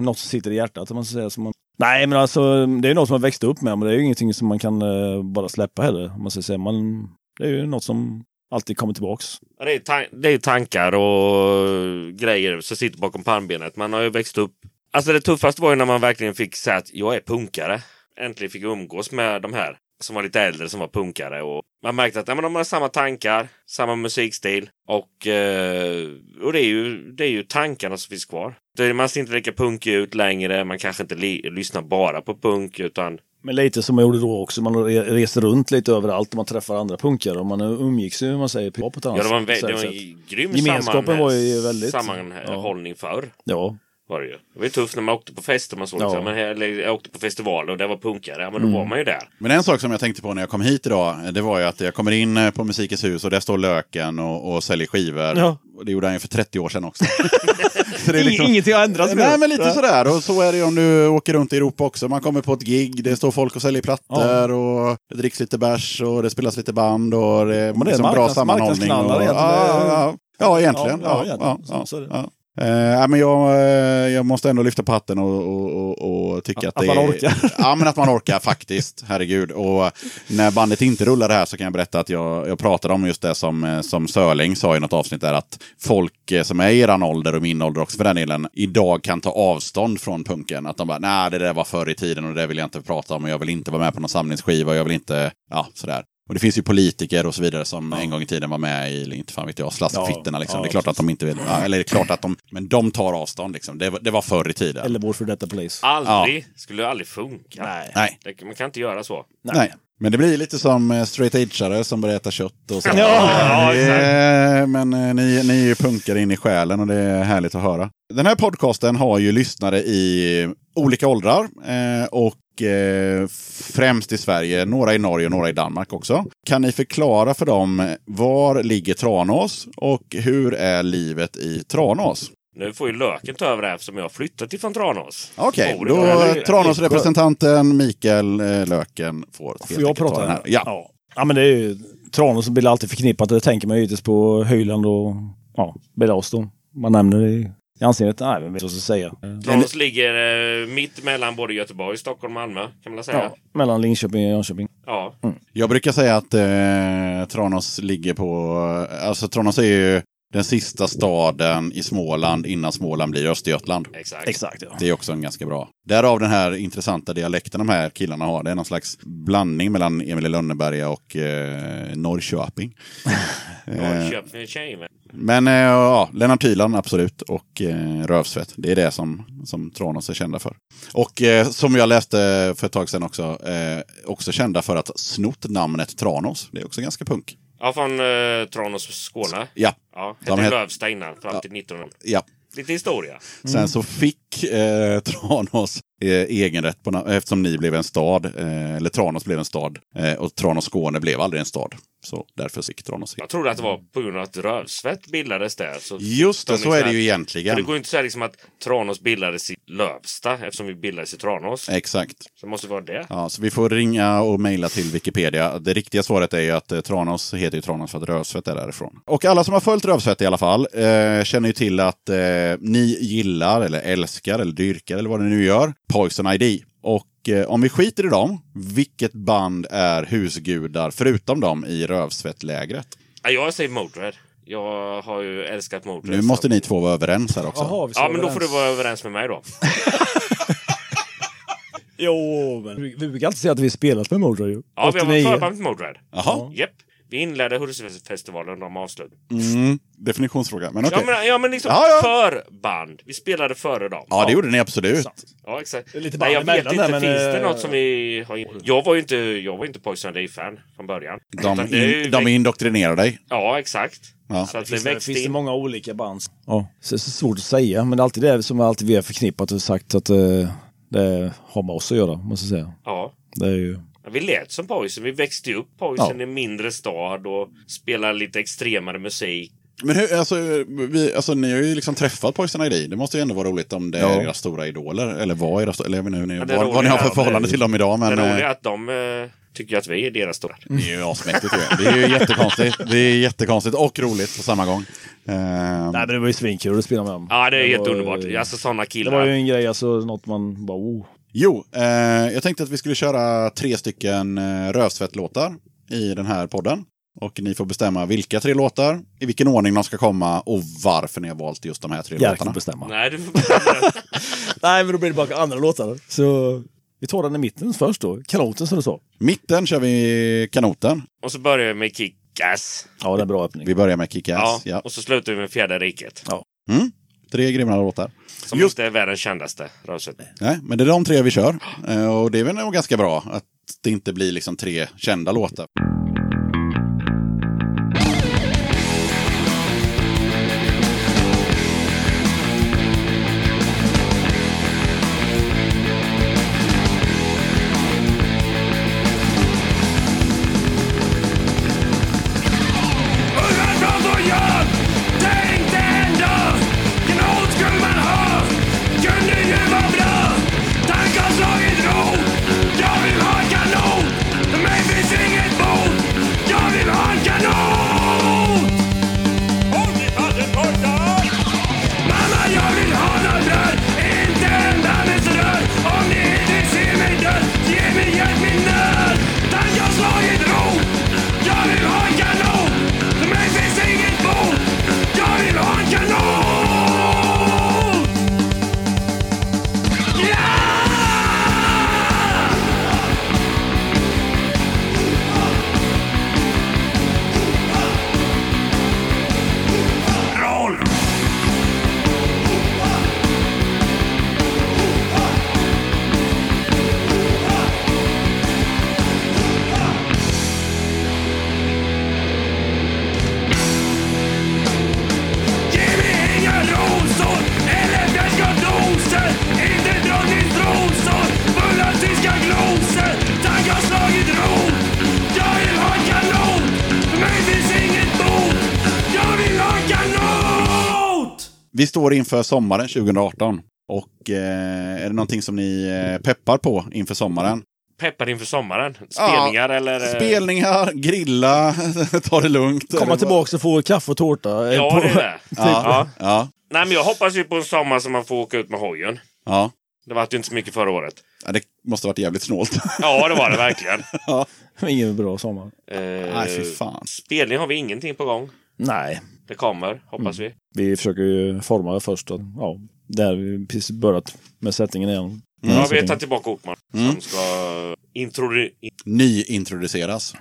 något som sitter i hjärtat. Om man säga. Som man... Nej, men alltså det är något som man växt upp med, men det är ju ingenting som man kan eh, bara släppa heller. Man ska säga. Man, det är ju något som alltid kommer tillbaks. Ja, Det är, tan- det är tankar och grejer som sitter bakom pannbenet. Man har ju växt upp. Alltså det tuffaste var ju när man verkligen fick säga att jag är punkare. Äntligen fick jag umgås med de här som var lite äldre som var punkare. Och man märkte att ja, men de har samma tankar, samma musikstil. Och, eh, och det, är ju, det är ju tankarna som finns kvar. Man ser inte lika punkig ut längre. Man kanske inte lyssnar bara på punk utan Men lite som man gjorde då också. Man re- reser runt lite överallt och man träffar andra punkare. Och man umgicks ju, man säger, på ett annat Ja, det var en, sätt. det var en grym Gemenskapen samman- var ju väldigt- sammanhållning förr. Ja, Var det, ju. det var ju tufft när man åkte på fester. Man såg Ja. liksom, men här- eller jag åkte på festivaler och det var punkare. Ja, men då var man ju där. Men en sak som jag tänkte på när jag kom hit idag, det var ju att jag kommer in eh, på Musikens hus och där står Löken och, och säljer skivor. Ja. Och det gjorde han ju för 30 år sedan också. så det är liksom... Ingenting har ändrats. Nej, men lite sådär. Och så är det om du åker runt i Europa också. Man kommer på ett gig, det står folk och säljer plattor och det dricks lite bärs och det spelas lite band och det är, det är liksom bra sammanhållning. Och, ja, egentligen. ja, ja, ja, egentligen. Ja, Ja, ja, ja, ja, det. ja. Eh, men jag, eh, jag måste ändå lyfta på hatten och, och, och, och tycka att, Att det man är- orkar. Ja, men att man orkar faktiskt. Herregud. Och när bandet inte rullar det här så kan jag berätta att jag, jag pratade om just det som, eh, som Sörling sa i något avsnitt där. Att folk eh, som är i eran ålder och min ålder också för den delen, idag kan ta avstånd från punken. Att de bara, nej det där var förr i tiden och det vill jag inte prata om och jag vill inte vara med på någon samlingsskiva och jag vill inte, ja sådär. Och det finns ju politiker och så vidare som en gång i tiden var med i, inte fan vet jag, slaskfittorna liksom. Ja, det är klart att de inte vill, ja, eller det är klart att de, men de tar avstånd liksom. Det, var- det var förr i tiden. Eller vår för detta police. Aldrig. Skulle aldrig funka. Nej. Nej. Det, man kan inte göra så. Nej. Men det blir lite som eh, straight edgeare som börjar äta kött och så. Ja, ja. Eh, Men eh, ni, ni är ju punkare in i själen och det är härligt att höra. Den här podcasten har ju lyssnare i olika åldrar eh, och eh, främst i Sverige, några i Norge och några i Danmark också. Kan ni förklara för dem var ligger Tranås och hur är livet i Tranås? Nu får ju Löken ta över här eftersom jag har flyttat ifrån Tranås. Okej, i då Tranås. Tranås-representanten Mikael eh, Löken får Får jag prata? här. Ja. Ja. ja. men det är ju Tranås som blir alltid förknippat. Det tänker man givetvis på Höjland och ja, då. Man nämner det i anseendet? Nej, vem vet vad jag ska säga. Tranås ligger eh, mitt mellan både Göteborg, Stockholm och Malmö. Kan man säga. Ja, mellan Linköping och Jönköping. Ja. Jag brukar säga att eh, Tranås ligger på... Alltså Tranås är ju den sista staden i Småland innan Småland blir Östergötland. exakt. Exakt, ja. Det är också en ganska bra. Därav den här intressanta dialekten de här killarna har. Det är någon slags blandning mellan Emil i Lönneberga och eh, Norrköping. Norrköping tjej med. Men eh, ja, Lennart Hyland absolut och eh, Rövsvett. Det är det som, som Tranås är kända för. Och eh, som jag läste för ett tag sedan också, eh, också kända för att snott namnet Tranås. Det är också ganska punk. Ja, från eh, Tranås, Skåne. Ja, Ja, De hette het- Lövsta innan, fram till 1900. ja. Lite historia. Sen så fick eh, Tranås eh, egenrätt på, eftersom ni blev en stad, eh, eller Tranås blev en stad, eh, och Tranås Skåne blev aldrig en stad. Så därför fick Tranås Jag trodde att det var på grund av att Rövsvett bildades där. Så Just det, de så är det liksom- ju För egentligen. det går ju inte säga liksom att Tranås bildades i Lövsta eftersom vi bildades i Tranås. Exakt. Så det måste vara det. Ja, så vi får ringa och mejla till Wikipedia. Det riktiga svaret är ju att eh, Tranås heter ju Tranås för att Rövsvett är därifrån. Och alla som har följt Rövsvett i alla fall eh, känner ju till att eh, ni gillar, eller älskar, eller dyrkar, eller vad ni nu gör, Poison ID. Och eh, om vi skiter i dem, vilket band är husgudar förutom dem i Rövsvettlägret? Ja, jag säger Motörhead. Jag har ju älskat Motörhead. Nu måste ni två vara överens här också. Ska Ja, men då får du vara överens med mig då. Jo, men vi, brukar alltid säga att vi spelat med ju. Ja, vi har varit 89. förband till Motörhead. Jaha. Japp. Vi inledde Hultsfredsfestivalen de avslutade. Mm, definitionsfråga, men okej. Ja, men, ja, men liksom Ja, ja. förband. Vi spelade före dem. Ja, det gjorde ni absolut. Ja, exakt. lite Nej, jag band vet inte. där, men, Finns det eh, något som vi har... Jag var ju inte, jag var inte Poison Day-fan från början. De, Utan det är ju in, de indoktrinerar dig. Ja, exakt. Ja. Så att det Finns det, växte finns det många olika band? Ja, så det är så svårt att säga. Men det är alltid det som alltid vi har förknippat och sagt att eh, det har med oss att göra, måste jag säga. Ja. Det är ju... Vi lät som Poison. Vi växte upp Poison Ja. i en mindre stad och spelade lite extremare musik. Men hur, alltså, vi, alltså, ni har ju liksom träffat Poison ID. Det måste ju ändå vara roligt om det är Ja. era stora idoler. Eller var era stora, eller jag vet inte hur ni, Ja, det vad, vad ni har för är- förhållande till dem idag. Men det eh, roliga är att de eh, tycker att vi är deras stora. det är ju asmäktigt. Det är ju jättekonstigt. Det är jättekonstigt och roligt på samma gång. Eh, Nej, men det var ju svinkul att spela med dem. Ja, det är Det helt var- underbart. Alltså sådana Det killar. var ju en grej, alltså något man bara oh. Jo, eh, jag tänkte att vi skulle köra tre stycken eh, Rövsvett-låtar i den här podden. Och ni får bestämma vilka tre låtar, i vilken ordning de ska komma och varför ni har valt just de här tre Jerker låtarna. bestämma. Nej, du får... Nej, men då blir det bara andra låtar. Så vi tar den i mitten först då. Kanoten som du sa. Mitten kör vi kanoten. Och så börjar vi med Kick-Ass. Ja, det är en bra öppning. Vi börjar med Kick-Ass. Ja. Ja. Och så slutar vi med Fjärde riket. Mm. Tre grymma låtar. Som Just- inte är världens kändaste rörelse. Nej, men det är de tre vi kör. Eh, Och det är väl nog ganska bra att det inte blir liksom tre kända låtar. Vi står inför sommaren 2018. Och eh, är det någonting som ni eh, peppar på inför sommaren? Peppar inför sommaren. Spelningar eller... eh, Spelningar, grilla, ta det lugnt. Komma tillbaka och få kaffe och tårta. Ja, på- det är det. Ja, ja. Nej, men jag hoppas ju på en sommar som man får åka ut med hojen. Ja. Det var ju inte så mycket förra året. Ja, Det måste ha varit jävligt snålt. Ja, det var det verkligen. Ingen bra sommar. Eh, Nej, fy fan. Spelning har vi ingenting på gång. Nej, Det kommer, hoppas vi. vi försöker ju forma det först. Och, ja, där vi precis börjat med sättningen igen. Ja, vi tagit tillbaka Ortman som ska introducera... Nyintroduceras.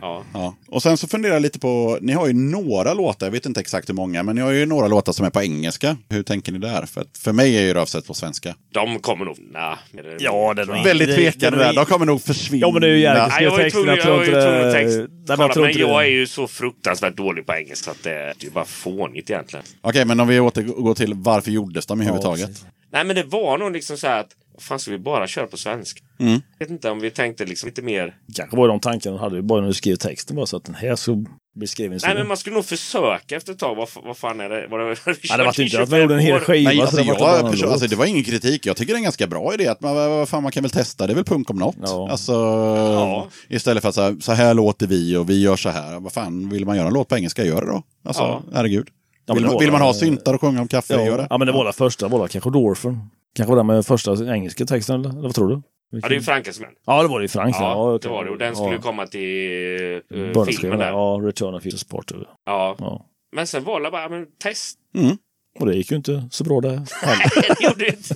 Ja. Ja. Och sen så funderar jag lite på, ni har ju några låtar, jag vet inte exakt hur många, men ni har ju några låtar som är på engelska. Hur tänker ni där? För, att för mig är ju Rövset på svenska. De kommer nog... Nah, det- Ja, det är nog- Väldigt det- tvekande det- där, de kommer nog försvinna. Ja, men det är ju jag var ju texten, jag jag att det- text. Nej, men jag men jag är ju så fruktansvärt dålig på engelska att det, det är bara fånigt egentligen. Okej, men om vi återgår till varför gjordes de överhuvudtaget? precis. Nej, men det var nog liksom så här att fan ska vi bara köra på svenska? Mm. Jag vet inte om vi tänkte liksom lite mer... kanske var de tankarna de hade bara när du skrev texten. Bara så att den här så blir skriven så. Nej, men man skulle nog försöka efter ett tag. Vad, vad fan är det? Var det, vi det var kört i inte att man gjorde en 25 hel skiva. Nej, så alltså, det var jag, alltså, det var ingen kritik. Jag tycker det är en ganska bra idé. Att man, vad vad fan, man kan väl testa, det är väl punk om något. Ja. Alltså, Ja. Istället för att så här, så här låter vi och vi gör så här. Vad fan, vill man göra en låt på engelska, gör det då. Alltså, Ja. herregud. Ja, vill, man, vill man ha syntar och sjunga om kaffe, gör ja, det. ja, men det var den första. Var det kanske Dorfen? Kanske var den med första engelska texten, eller, eller vad tror du? Ja, det är ju Frankens män. Ja, det var det i Frankrike. Ja, det var det. Och den skulle ja. komma till uh, filmen där. Ja, Return of Jesus Part. Ja. Ja. Men sen var det bara, men test. Och det gick ju inte så bra det heller. det gjorde inte.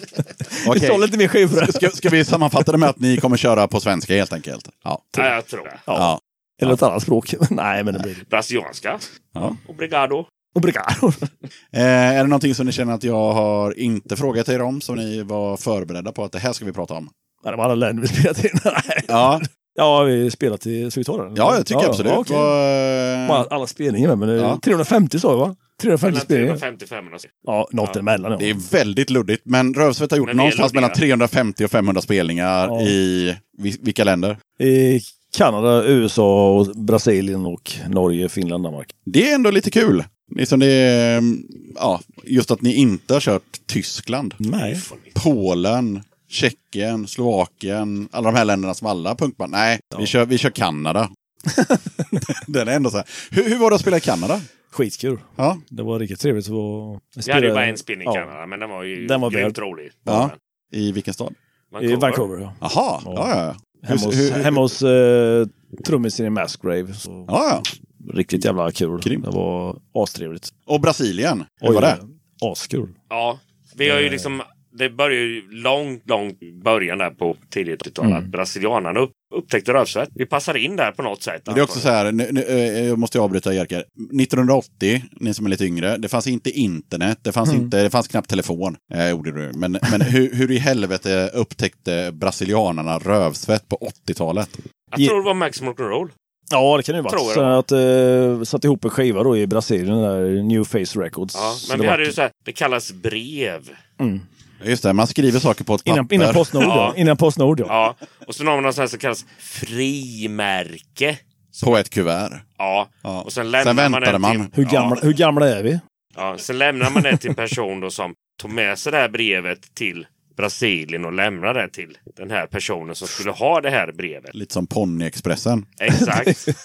Vi Okej. tar lite mer skivor. Ska, ska vi sammanfatta det med att ni kommer köra på svenska helt enkelt? Ja. Ja, jag tror det. ja. Eller ett annat språk. Nej, men det blir det. Brasilianska. Ja. Obrigado. Obrigado. Eh, är det någonting som ni känner att jag har inte frågat er om, som ni var förberedda på att det här ska vi prata om? Ja, det var alla länder vi spelat in. Nej. Ja, Ja, vi spelat i... Ska vi ta den? ja jag tycker absolut. Ja. Vad, Bara Alla spelningar med, men Ja. 350 sa vi va? 350 Mellan spelningar. 350 500. Ja, något Ja. emellan. Ja. Det är väldigt luddigt, men Rövsvett har gjort Men någonstans mellan 350 och 500 spelningar Ja. i vi- vilka länder? I Kanada, USA, och Brasilien och Norge, Finland, Danmark. Det är ändå lite kul. Liksom det är, ja, just att ni inte har kört Tyskland, Nej. Polen, Tjeckien, Slovakien, alla de här länderna som alla punkband. Nej, vi, kör, vi kör Kanada. Den är ändå så här. Hur, hur var det att spela i Kanada? Skitkul. Ja, Det var riktigt trevligt. att vara- Vi hade ju bara en spelning i ja. Kanada, men den var ju Den var grymt rolig. Ja. i vilken stad? I Vancouver. Ja. Jaha, ja, Ja. ja. ja. Hemma hos, Hur- hur- hemma hos eh, trummisen i Massgrave. Så ja, ja. Riktigt jävla kul. Grymt. Det var astrevligt. Och Brasilien, hur var det? Askul. Ja, vi har ju liksom... Det började ju långt, långt början där på tidigt 80-tal. Mm. Att brasilianarna upp, upptäckte rövsvett. Vi passade in där på något sätt. Det är också så här, nu, nu, eh, jag måste avbryta Jerker. 1980, ni som är lite yngre, det fanns inte internet, det fanns, inte, det fanns knappt telefon. Eh, gjorde du. Men, men hur, hur i helvete upptäckte brasilianarna rövsvett på 80-talet? Jag tror det var Maximum Rock'n'Roll. Ja, det kan det ju Tror vara. jag Så det att eh, satt ihop en skiva då i Brasilien, där New Face Records. Ja, men det vi hade ju så här, det kallas brev. Just det, man skriver saker på ett papper. Innan, innan Postnord ja. Ja. Innan Postnord ja. Ja, och så har man något sånt som kallas frimärke. På ett kuvert. Ja, Ja. och sen lämnar Sen man väntade det man. till... Hur, gamla, hur gamla är vi? Ja, ja, sen lämnar man det till en person då som tog med sig det här brevet till Brasilien och lämnade det till den här personen som skulle ha det här brevet. Lite som Ponyexpressen. Exakt.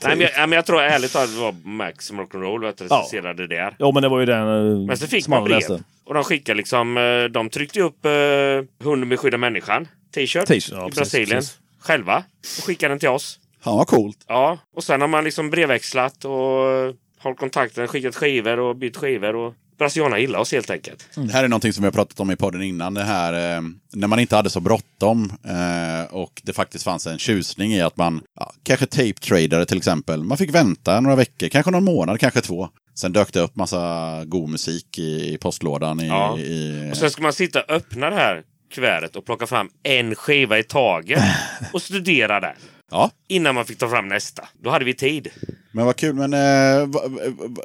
Ja. Nej, men jag, ja, men jag tror ärligt talat att det var Maximum Rock'n'Roll att recenserade det där. Ja, men det var ju den eh, Men så fick man brev. läste. Och de skickade liksom, eh, de tryckte upp uh, Hunden beskyddar människan t-shirt T-shirt, ja, i precis, Brasilien precis. själva. Och skickade den till oss. Fan vad coolt. Ja, och sen har man liksom brevväxlat och eh, hållit kontakten, skickat skivor och bytt skivor. Och Brasilianerna gillar oss helt enkelt. Det här är någonting som vi har pratat om i podden innan. Det här eh, när man inte hade så bråttom eh, och det faktiskt fanns en tjusning i att man, ja, kanske tape tradare till exempel. Man fick vänta några veckor, kanske någon månad, kanske två. Sen dök det upp massa god musik i, i postlådan. I, Ja. i, Och sen ska man sitta och öppna det här kuvertet och plocka fram en skiva i taget och studera den. Ja, Innan man fick ta fram nästa. Då hade vi tid. men vad kul. Men eh, vad,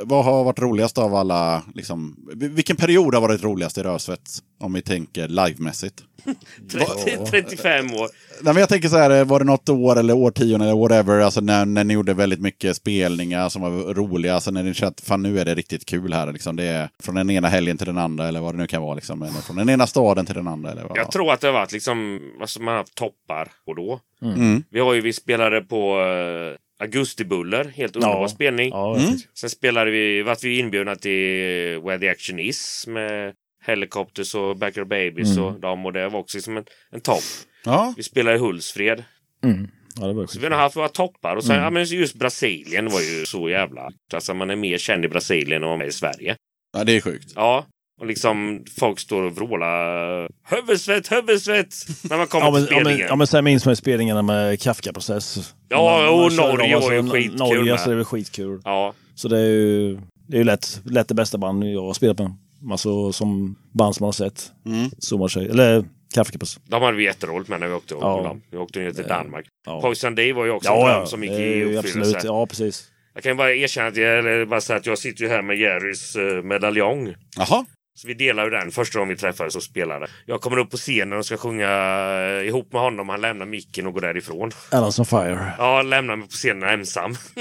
vad har varit roligast av alla? Liksom, vilken period har varit roligast i Rösvett? Om vi tänker livemässigt. 30, 35 år. Nej, men jag tänker så här, eh, var det något år eller årtionde eller whatever, alltså när, när ni gjorde väldigt mycket spelningar som var roliga, alltså när ni kände att fan nu är det riktigt kul här, liksom, det är från den ena helgen till den andra eller vad det nu kan vara, liksom, eller från den ena staden till den andra. Eller vad. Jag tror att det har varit liksom, alltså man har haft toppar och då. Mm. Vi har ju, vi spelade på uh, Augustibuller, helt underbar Ja. spelning. Ja, Mm. mm. Sen spelade vi, vart vi inbjudna till Where the Action Is med Helicopters och Backer Babies Mm. och dem och det var också som en, en topp. Ja, Vi spelade i Hultsfred. Mm. Ja, det var Så vi har haft våra toppar och sen, Mm. ja men just Brasilien var ju så jävla... Alltså man är mer känd i Brasilien än man är i Sverige. ja det är sjukt. Ja. Och liksom folk står och vrålar huvudsvett, huvudsvett när man kommer Ja men, till ja, men, spelningen. ja, men sen minns man ju spelningarna med Kafka-process. Ja, och kör Norge var ju skitkul Norge, så det var skitkul. Ja. Så det är ju, det är ju lätt, lätt det bästa band jag har spelat med. Alltså som band som man har sett. Mm. Sig. Eller Kafka-process. De hade vi jätteroligt med när vi åkte Ja. med dem. Vi åkte ner till Danmark. Ja. Poison Day var ju också en dröm som gick i uppfyllelse. Absolut, ja precis. Jag kan bara erkänna att jag, eller bara säga att jag sitter ju här med Jerrys eh, medaljong. Jaha. Så vi delar ju den första gången vi träffades och spelade. Jag kommer upp på scenen och ska sjunga eh, ihop med honom. Han lämnar micken och går därifrån. Allas on fire. Ja, lämnar mig på scenen ensam.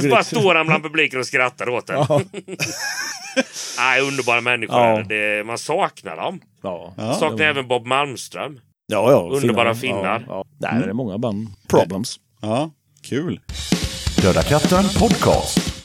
Så bara står han bland publiken och skrattar åt den. Ja. Nej, underbara människor. Ja. det. Man saknar dem. Ja. Ja. saknar även Bob Malmström. Ja, ja. Underbara finnar. Ja, ja. Nej, det är många band. Problems. Ja, kul. Döda katten podcast.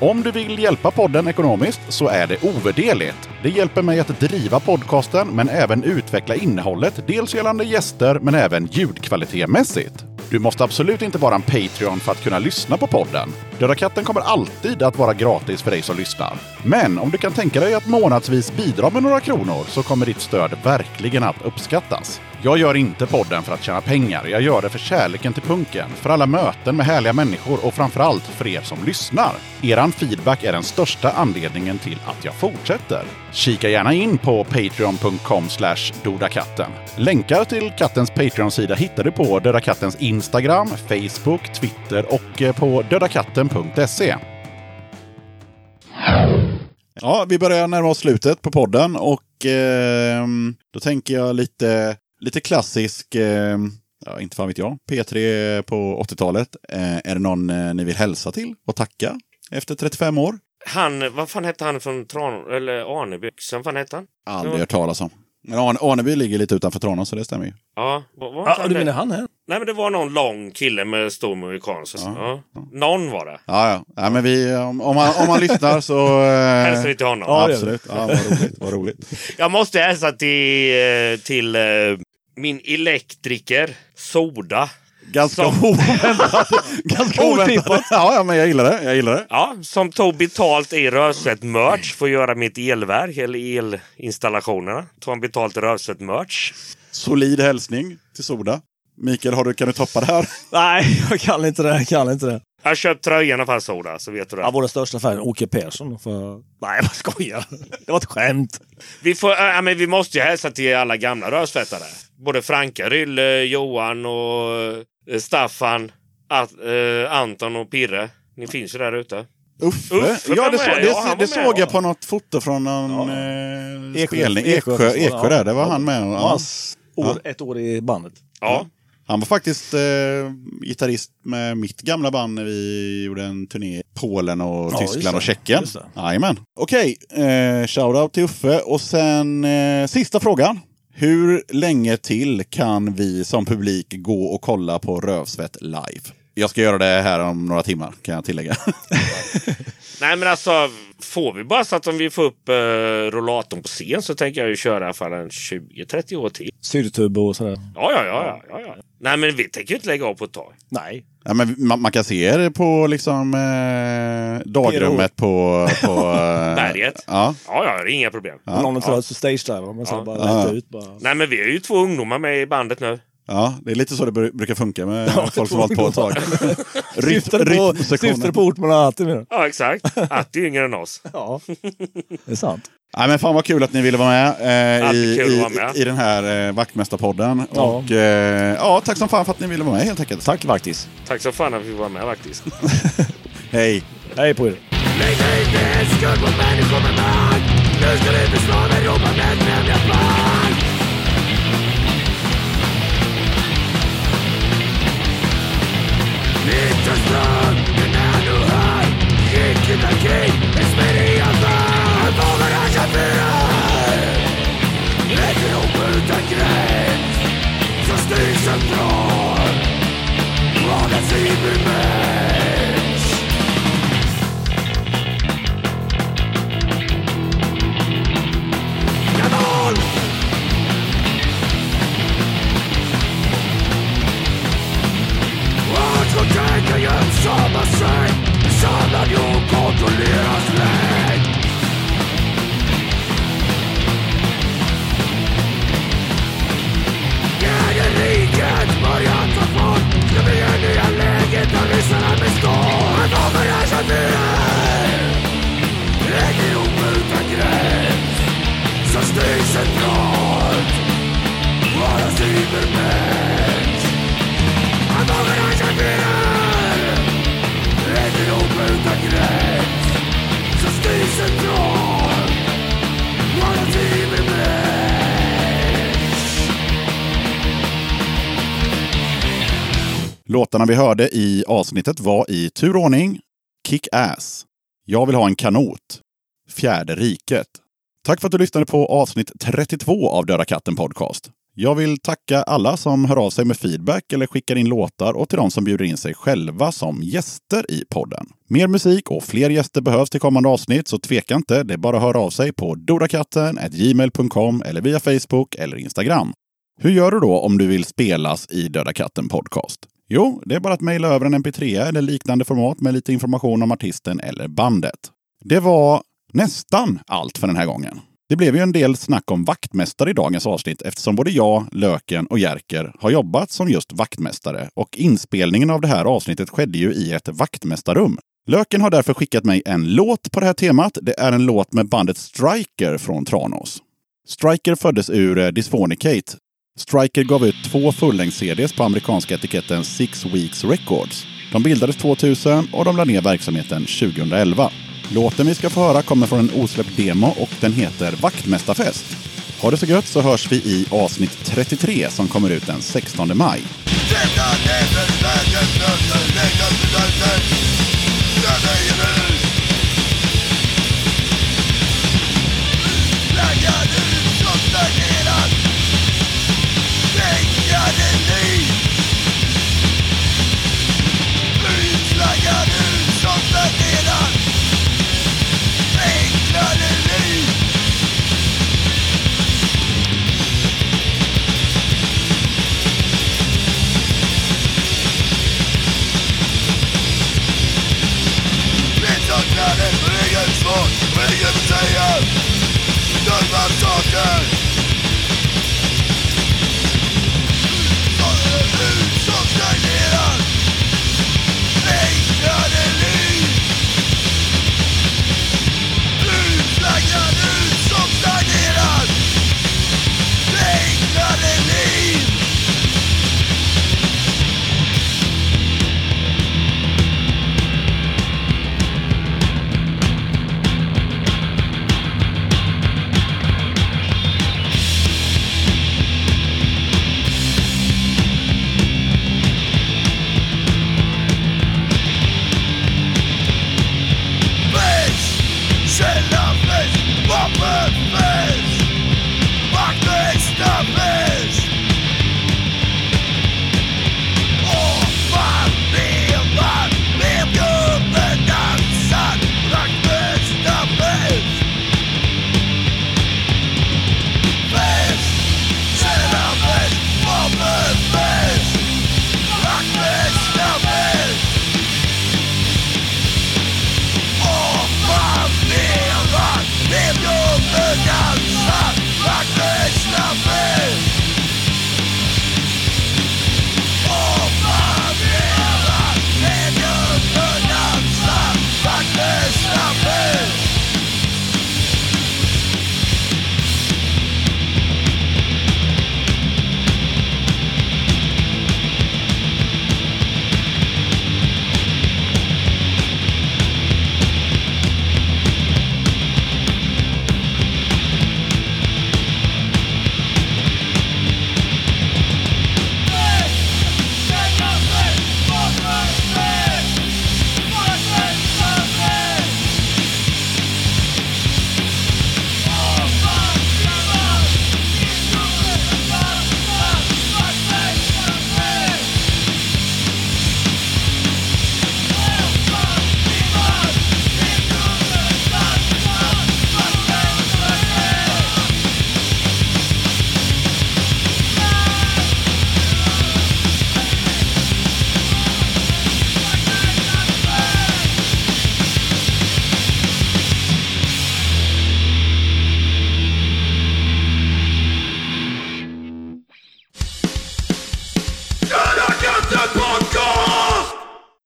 Om du vill hjälpa podden ekonomiskt så är det ovärderligt. Det hjälper mig att driva podcasten men även utveckla innehållet, dels gällande gäster men även ljudkvalitetmässigt. Du måste absolut inte vara en Patreon för att kunna lyssna på podden. Döda katten kommer alltid att vara gratis för dig som lyssnar. Men om du kan tänka dig att månadsvis bidra med några kronor så kommer ditt stöd verkligen att uppskattas. Jag gör inte podden för att tjäna pengar. Jag gör det för kärleken till punken, för alla möten med härliga människor och framförallt för er som lyssnar. Eran feedback är den största anledningen till att jag fortsätter. Kika gärna in på patreon.com dodakatten. Länkar till kattens Patreon-sida hittar du på Döda Kattens Instagram, Facebook, Twitter och eh, på dödakatten.se. Ja, vi börjar närma oss slutet på podden och ehm, då tänker jag lite, lite klassisk, ehm, ja, inte fan vet jag, P3 på 80-talet. Eh, är det någon eh, ni vill hälsa till och tacka efter 35 år? Han, vad fan hette han från Tran... Eller Arneby? Vad fan hette han? Aldrig hört talas om. Men Arne, Arneby ligger lite utanför Tranås så det stämmer ju. Ja, var Ja, han du det? menar han här? Nej, men det var någon lång kille med stor amerikansk. Ja. Ja. Någon var det. Ja, ja. ja men vi, om, om, man, om man lyssnar så... Hälsar Eh, vi till honom. Ja, absolut. Ja, vad roligt. Vad roligt. Jag måste hälsa till, eh, till eh, min elektriker Soda. Ganska Som- oväntat. Ganska oväntat. Ja, ja, men jag gillar det. Jag gillar det. Ja, som tog betalt i Röset Merch för att göra mitt elverk eller elinstallationerna. Tog han betalt i Röset Merch. Solid hälsning till Soda. Mikael, har du, kan du toppa det här? Nej, jag kan inte det. Jag kan inte det. Jag har köpt tröjan av Soda, så vet du det. Ja, vår största fan, Åke Persson. För... Nej, jag skojar. Det var ett skämt. Vi, får, äh, men vi måste ju hälsa till alla gamla rösfettare. Både Franka, Rylle, Johan och eh, Staffan, At, eh, Anton och Pirre. Ni finns ju där ute. Uffe? Uffe ja, det, så, det, Ja, det såg jag ja. på något foto från någon Ja. eh, spelning. Eksjö- Eksjö, Eksjö där, det var Ja. han med. Ja. Hans år, Ett år i bandet. Ja. Han var faktiskt eh, gitarrist med mitt gamla band när vi gjorde en turné i Polen och Ja, Tyskland och Tjeckien. Jajamän. Okej, eh, shoutout till Uffe. Och sen eh, sista frågan. Hur länge till kan vi som publik gå och kolla på Rövsvett live? Jag ska göra det här om några timmar, kan jag tillägga. Nej men alltså, får vi bara så att om vi får upp eh, rollatorn på scen så tänker jag ju köra i alla fall en 20-30 år till. Syrturbo och sådär. Ja, ja, ja, ja, ja, ja. Nej men vi tänker ju inte lägga av på ett tag. Nej. Ja, men man, man kan se er på liksom, eh, dagrummet på, på eh, Berget. Ja. Ja, ja, det är inga problem. Om någon är trött så stage-driver man. Ja. bara Ja. ut bara. Nej men vi är ju två ungdomar med i bandet nu. Ja, det är lite så det bru- brukar funka med Ja, folk som har hållit på ett tag. Syftade på, ort mellan alltid med. Ja, exakt. Atti är yngre än oss. Ja, det är sant. Nej, men fan vad kul att ni ville vara med, eh, i, i, vara med. i den här eh, Vaktmästarpodden. Ja. Och, eh, ja, tack som fan för att ni ville vara med helt enkelt. Tack faktiskt. Tack så fan att vi var med faktiskt. Hej! Hej på er! Lägg inte en skuld på människor med makt Nu ska du beslå Europa med ett främjarband Vinterström, den är nu här Gick utan så tänker tänka samma sätt Samlad jord kontrolleras längd Jägarriket börjar ta fart Ska bli en nya läget där ryssarna består Men kommer ersättningen Ett Europa utan gräns Som styrs centralt Vara cybermän Låtarna vi hörde i avsnittet var i turordning Kick Ass, Jag vill ha en kanot, Fjärde riket. Tack för att du lyssnade på avsnitt 32 av Döda katten Podcast. Jag vill tacka alla som hör av sig med feedback eller skickar in låtar och till de som bjuder in sig själva som gäster i podden. Mer musik och fler gäster behövs till kommande avsnitt, så tveka inte. Det är bara att höra av sig på dodakatten gmail.com eller via Facebook eller Instagram. Hur gör du då om du vill spelas i Döda katten Podcast? Jo, det är bara att mejla över en mp3 eller liknande format med lite information om artisten eller bandet. Det var nästan allt för den här gången. Det blev ju en del snack om vaktmästare i dagens avsnitt eftersom både jag, Löken och Jerker har jobbat som just vaktmästare och inspelningen av det här avsnittet skedde ju i ett vaktmästarrum. Löken har därför skickat mig en låt på det här temat. Det är en låt med bandet Striker från Tranås. Striker föddes ur eh, Dysphonicate. Striker gav ut två fullängds-CDs på amerikanska etiketten Six Weeks Records. De bildades 2000 och de lade ner verksamheten 2011. Låten vi ska få höra kommer från en osläppt demo och den heter Vaktmästarfest. Ha det så gött så hörs vi i avsnitt 33 som kommer ut den 16 maj.